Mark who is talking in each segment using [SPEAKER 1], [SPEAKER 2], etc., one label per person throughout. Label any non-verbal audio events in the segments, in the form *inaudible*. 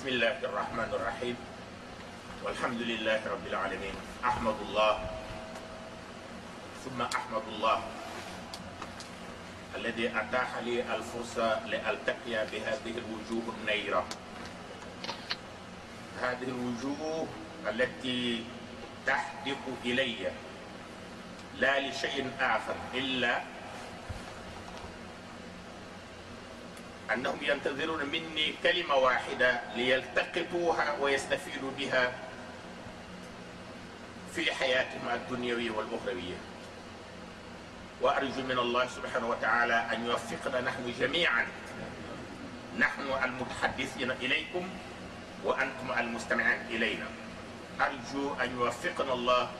[SPEAKER 1] بسم الله الرحمن الرحيم. والحمد لله رب العالمين. أحمد الله. ثم أحمد الله. الذي أتاح لي الفرصة لألتقي بهذه الوجوه النيرة. هذه الوجوه التي تحدق إلي. لا لشيء آخر إلا أنهم ينتظرون مني كلمة واحدة ليلتقطوها ويستفيدوا بها في حياتهم الدنيوية والأخروية. وأرجو من الله سبحانه وتعالى أن يوفقنا نحن جميعا. نحن المتحدثين إليكم وأنتم المستمعين إلينا. أرجو أن يوفقنا الله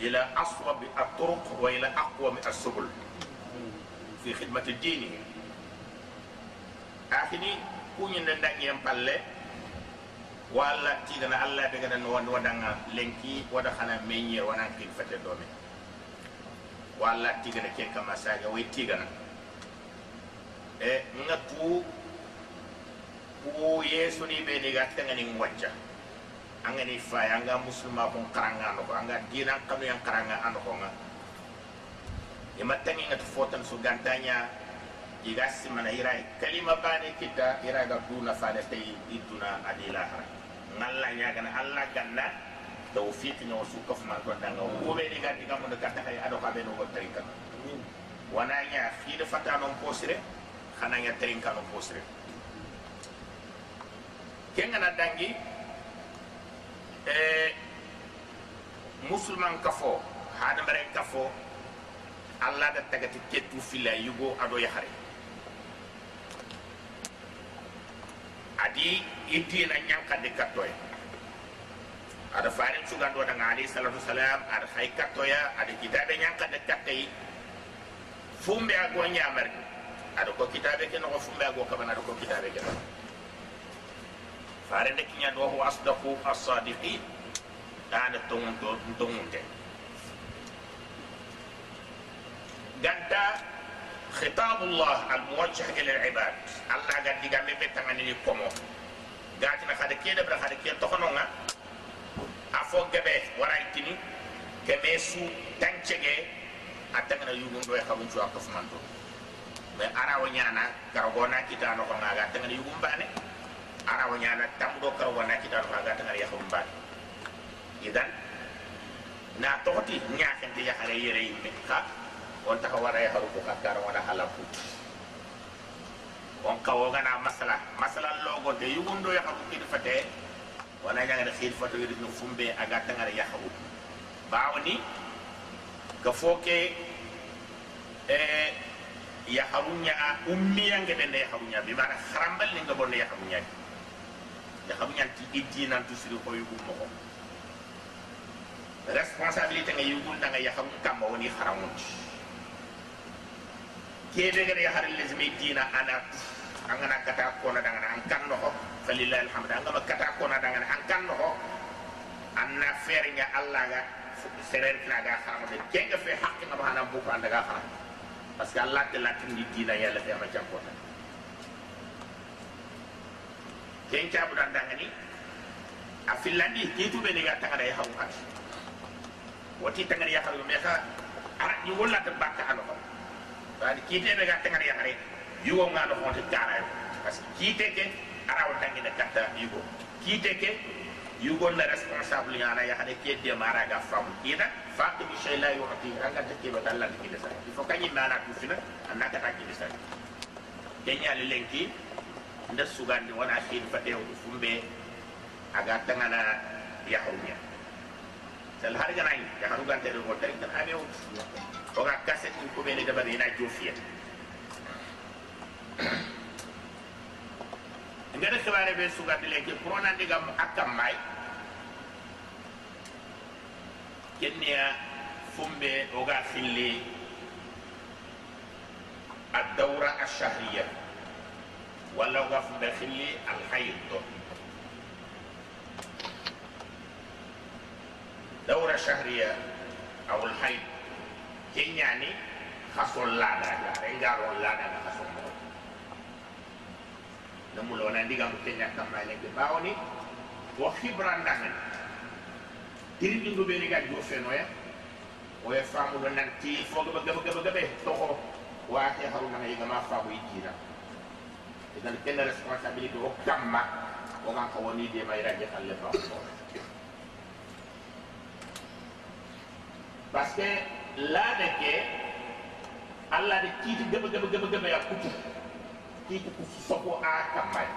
[SPEAKER 1] إلى أصوب الطرق وإلى أقوم السبل في خدمة الدين akhini kuñinde dañen palle. Walla tigana allah be gana no wanda wadanga lenki wada xana meññer wanan kin fete dome walla tigana ke kama saga way tigana e nga tu ku yesu ni be ni gatta ngani wacca angani fay anga muslima ko karanga no anga dina kanu yang karanga ando ko nga yama tangi ngat fotan su gantanya iga simana ira kalima bane kita ira ga duna fada tay iduna adila har ngalla nya gana alla ganna tawfiq nyo su kof man to danga ko be diga diga mo ka ta ado ka be no trinka wana nya fi de fata non posire khana nya non posire kenga na dangi eh musulman kafo hada bare kafo alla da tagati ketu fila yugo ado ya hare adi idina nyanka de katoy ada farin sugan do daga ali sallallahu salam ada hay katoya ada kitabe nyanka de katay fumbe ago nyamar ada ko kitabe ke no fumbe ago kabana ada ko kitabe ke farin de kinya do ho asdaqu as-sadiqin dana tongun to tongun te ganta خطاب الله الموجه إلى العباد. الله قد دي قام بيت تاني لي كومو. قالت أنا خدي كده بر خدي كده تخنونا افو غبي وراي تيني كمي سو اتمنى يوغون دو يخبو جو اكو فمانتو مي ارا ونيانا كارغونا كي دانو كو ناغا. تمنى يوغون باني. ارا ونيانا تام دو كارغونا كي دانو كاغا تمنى يخبو باني. اذا نا توتي نياخن دي يخري يري بي on ta wara ya haru ko kakkar wala halapu on kawo gana masala masala logo de yugundo ya haru kidi fate wana nyanga de khid fato yidi no fumbe aga tangare ya haru bawni ka foke eh ya harunya ummi yang gede de ya harunya bi mana kharambal ni ngabon ya harunya ya harunya ti iddi nan tu ko mo responsabilité yugul da ya harum kam woni haramunti kebe gare ya harin lazimi dina ana angana kata ko na dangana an kan no falillahi alhamd angama kata ko na dangana an kan no anna ferinya allah ga seren kna ga xaram de kenga fe hakki na bana bu ko andaga xaram parce que allah de latin di dina yalla fe ma jampo ta ken ca bu dan dangani a filandi kitu be ni ga tangada ya hawu hat wati tangani ya hawu me ka ara ni wala ta bakka ano bani kite be gatte ngari yare yugo ngado fonte tara parce que kite ke araw tangi de katta yugo. Kite ke yugo la responsable yana ya hade ke de mara ga fam. Ida faqi bi shay la yu'ti anga de ke batalla de ke sa. Il faut kanyi mana ku fina anaka ta ke sa. Kenya le lenki nda sugandi wana hin fate o fumbe aga tangana ya hawnya sel har ganay ya haru gante do tay tan amew oga kaset in ko ɓene dabari ina jofiya ngada kebare ɓe sugandi leke pour onandigam a kammay kenniya fumɓe oga filli a dawra a shahriya walla oga fumɓe filli alhaydo دورة شهرية أو الحيض kenyani kasol lada ga engaro lada ga khasol mo namulo na ndiga mo kenya tamma le be bawni dangan tirindi ndu be ni ga do oh ya. O ya famu do nan ti fogo ba gaba gaba gaba to ko wa ta haru na ga fa ko yijira idan kenna responsibility o tamma o kan ko woni de mayra parce que la de ke alla de kiti gebe gebe gebe gebe ya kutu kitu ku soko a kamay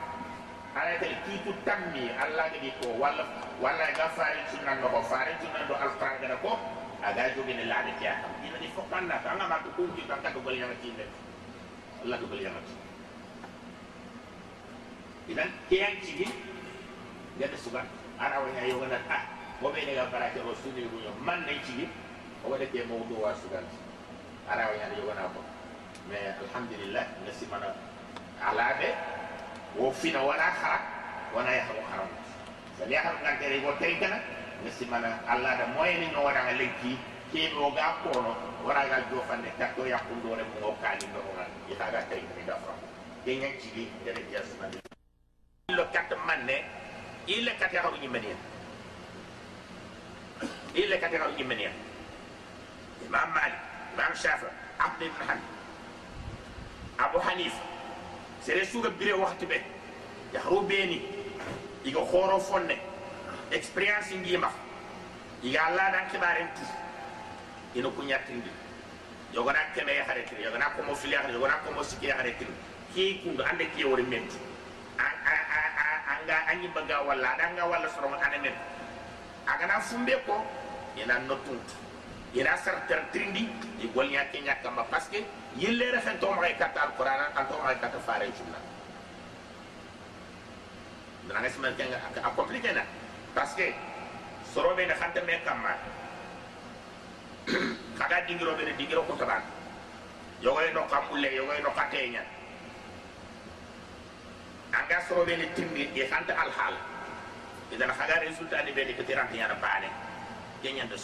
[SPEAKER 1] ala tay kitu tammi alla de ko wala wala ga faari sunna no faari sunna do alquran ga ko aga jogi ne la de ke akam ina di fokanna ta nga ma ko ki kan ka do gal yang ci de alla do gal yang ci idan kiyan ci gi gade sugan ara wanya yo gana ah bo be ne ga barake ro sunu bu man ne ci wona ke mawdu wa sugandi ara o ñande yogana ko mais alhamdulillah ne simana alaɓe wo fina wona hara wona yaha o haram sabi yaham gantere go tawi kana ne simana allah da moyeni no waɗaga lekki keɓe o ga kono waraga jofande takto yakkundore mum o kaninɗo ona yitaga tawi kani da fam ke ñaccigi ndere jasimande illo katta manne ille kate haru ñimmeni en ille kate haru ñimmeni en imam malik imam shafi ahmad ibn hanbal abu hanifa. Sere suga bire waktu be yahru beni iga horo fonne experience ngima iga allah dan kibaren tu ino kunyatindi yogona keme ya hare tiri yogona komo fili hare yogona komo siki ya hare tiri ki kundu ande ki wori mentu anga anyi baga walla adanga walla sorongo ane mentu agana fumbe ko ina notuntu ina sar ter trindi i gol nya ke nya kamba parce que yille refen to ma kata alquran an to ma kata fare sunna dana ke a compliqué na parce que soro be na khanta me kamma *coughs* kaga dingiro be dingiro ko taban yogoy no kamulle yogoy no katenya anga soro be ni timmi e khanta al hal idan kaga resultat ni be ni ketiran yana bane kenya da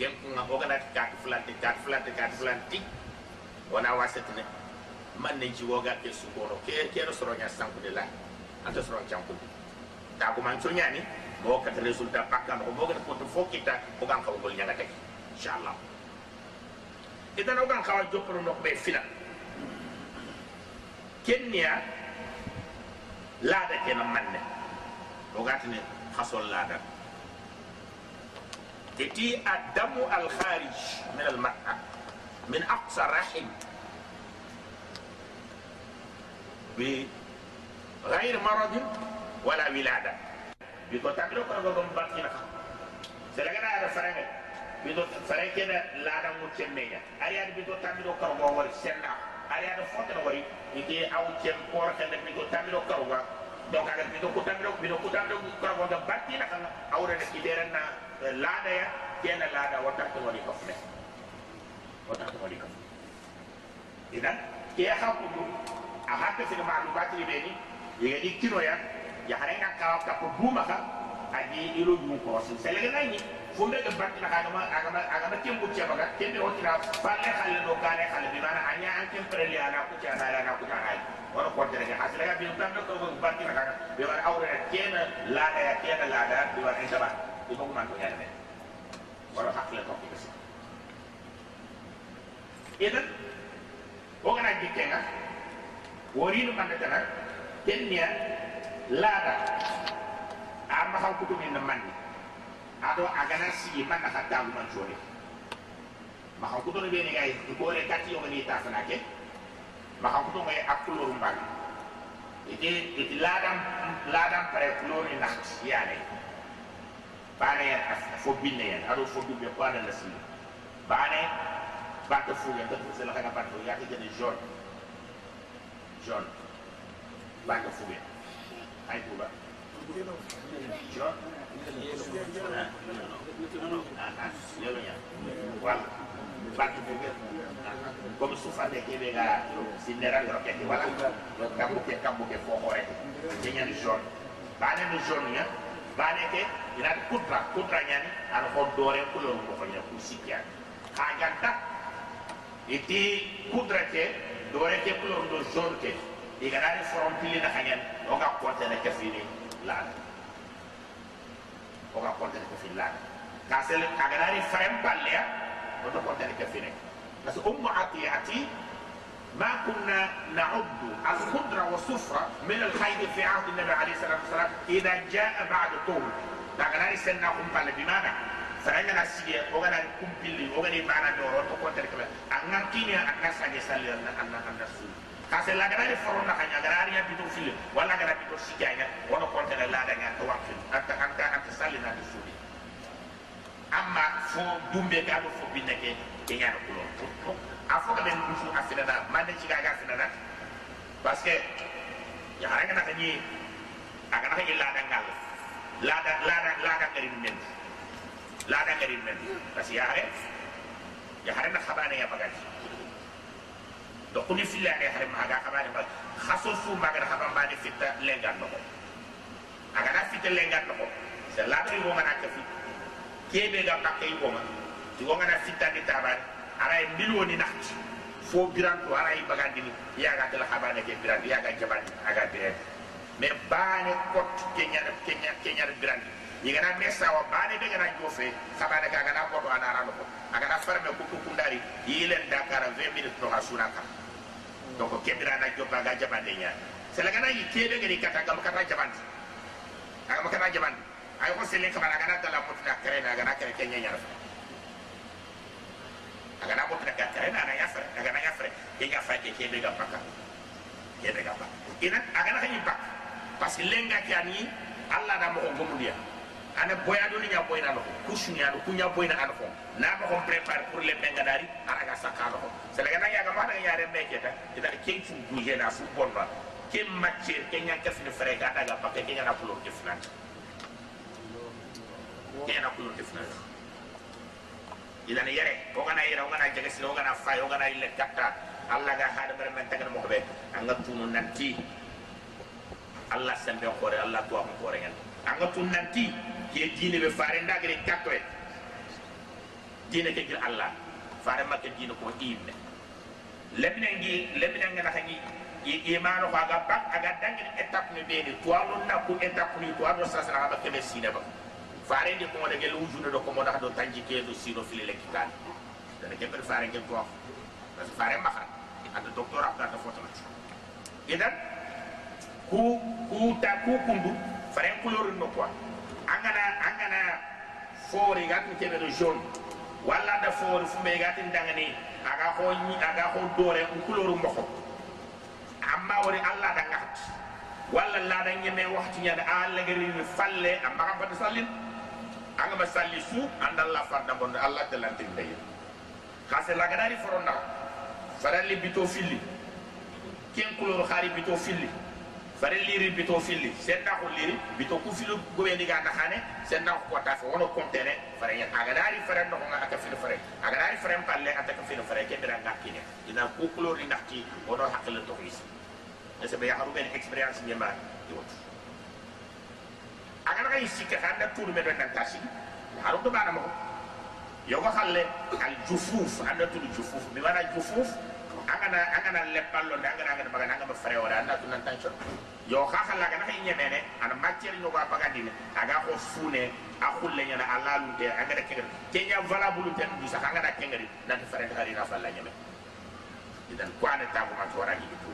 [SPEAKER 1] kem nga ogana kat flanti kat flanti kat flanti wana wasetne man ne ci woga ke su kono ke ke no soro nya sanku de la anta soro chanku ta ko man chonya ni mo kat resultat pakka mo mo ko to fokita ko gan ko gol nyanga tek inshallah idan o gan kawa jopro no be fina kenya lada ke na manne o gatne khasol lada تتي الدم الخارج من المرأة من أقصى الرحم بغير مرض ولا ولادة. بيتو تعملوا كنا قدام باتنا سلقنا على فرنة بيتو فرنة كنا لا تنمية أريد بيتو تعملوا كنا قدام سنة أريد فوتنا وري. إنتي أو تيم كورا كنا بيتو تعملوا كنا قدام donc aga bito kutamiro bito kutamiro kora wonga batti na kanga awre lada ya kena lada wata to wali kafne wata to wali kafne idan ke ya haku du a hatta fi ma lu batri be ni yega di kino ya ya harenga ka ka ko buma ka aji ilo yu ko sin selege na ni fumbe ga batti na ka ma aga ma aga ma tembu ce baga tembe otina falle khalle do kale khalle bi mana anya an tempere li ana ku ta na na ku ta na wala ko tere ha sila bi tam ko ko batti na kana be wala awre kena la da ya kena la bi wala bi yana wala hakle ko kisi idan o gana dikenga wori no manda tana kenya la da amma ha kutu min man ado agana si man ka ta man jore ma ha kutu ne be ne gai ko re kati o ni ta fana ke maka kutu ngai akulur mbag iti iti ladam ladam pare kulur ni nacht baane a fo binne yan aɗo fo duɓe ko ala nasila baane banta fuuya datfusela xana banta yaate jene jaune jaune banta fuuya hay tuuba voilà bantu ɓe comme sufande keɓe ga sinnerangro keke voilà kambuke kambuke fo xoorete jeñani jaune baane no jaune ya baane ke ina kudra kudra nyani ana ko dore ko lo ko fanya ku sikya ka ganta iti kudra ke dore ke ko lo do jaune ke igana ni forom pili na kanyen o ga konte na kafini la o ga konte na kafini la ka sel agana ni farem palle ya o do konte na kafini parce que ummu atiyati ما كنا نعد الخضرة والصفرة من الخير في عهد النبي عليه الصلاة والسلام إذا جاء بعد طول daganani senna kumpalle bimana sarangana sige oganani kumpilli ogani mana doro to kontere kala anga kini anga sage salli anna anna anna su kase laganani forona kanya garari ya bitu fili wala gara bitu sikanya wono kontere laganya to wakfi anta anta anta salli na su amma fo dumbe ga do fo binne ke ke nyaano kulo. Afo ka ben musu afinana mande ci ga ga afinana parce que ya haranga na kanyi aga na kanyi ladangal dangal la da la da la da ngari men la da ngari men parce que ya hare ya hare na khabane ya bagati do kuni filla ne hare ma ga khabane ba khaso fu ma ga khaban ba ni fitta lengan no aga na fitta lengan no c'est la do ngo ngana ka fi kebe ga ka kay ngo ma ti ngana fitta ni tabani ara e miliyoni nahti fo biranto ara e bagandini ya ga tala khabane ke biranto ya ga jabani aga biranto mais bane kot kenya kenya kenya biranto yigana mesa wa bane de gana jofe khabane ka gana ko ana rano ko. Aga na farme ko ko kundari yilen dakara 20 minutes no hasuna ka donc ke birana jobba ga jabande nya. Sela gana yi kebe ngani kata gam kata jabande. Aga makata jabande. Ay ko selen khabana gana dala mutna kare na gana kare kenya nya. Aga na mutna ka kare na na yafre aga na yafre ke nya fa ke kebe ga paka. Kebe ga paka. Ina aga na hanyi pak parce que lenga ke ani alla na mo gomudia ana boya do nya boy na no ku sunya do kunya boy na ko na ba ko prepare pour les benga dari ara ga sakalo ko se la ga ya ga ma na ya re ke ta ida ke fu bouger na fu bon ba. Ke matche ke nya ke fi fere ga daga pa ke nya na pulo ke fina ke na pulo ke fina ida ne yare o ga na o ga na jaga sino o ga na fa o ga na ile katta alla ga hada ber men tagal mo be. Anga tunu nanti alla sembe hoore allah tuwa ko hoore ngel anga tun nanti ke diine ɓe faare ndagiri katto e diine ke gir allah faare makke diine ko iimne leminen gi leminen ganata gi imano ko aga bak aga dangiri étape no ɓeeni tuwano nakku étape ni tuwano sasana haɓa keɓe siine ba faare ndi komoɗo gel ujude ɗo komoɗo haɗo tanji do siino fili lekkitaani dana keɓɓeɗo faare ngel tuwa par ce que faare maha adda docteur afgata fotanati e idan ku ku ta ku kundu fare couleur no quoi angana angana fori gat ni kebe jaune wala da fori fu me gat ndangani aga ko ni aga ko dore ku couleur mboko amma wori alla da ngat wala la da nyeme waxti nyada alla gari ni falle amma ka fata sallin anga ma salli su andalla farda bon alla de lantin day khase la gadari foronda faralli bito filli ken couleur khari bito filli fare liri bito filli senda ko liri bito ku filu gobe ni ga khane senda ko ta wono kontere fare ya aga dari fare no nga aka filu fare aga dari fare palle ata ka filu fare ke bira ngakine ina ku kulor ni nakki wono hakle to isi ese be haru ben experience ni ma di wot aga ngay sikka handa turu me do nan tasi haru to bana mo yo ko halle al jufuf anda turu jufuf mi wala jufuf angana angana leppallo de angana angana baga nanga fare wala anda tun nan tancho yo kha khala ga nakay nyemene ana matière no ga baga dine. Aga ko fune a khulle nyana ala lu de angana kengar kenya valable ten du sa angana kengari nan fare ngari na falla nyeme idan kwane tabu ma to wara gi tu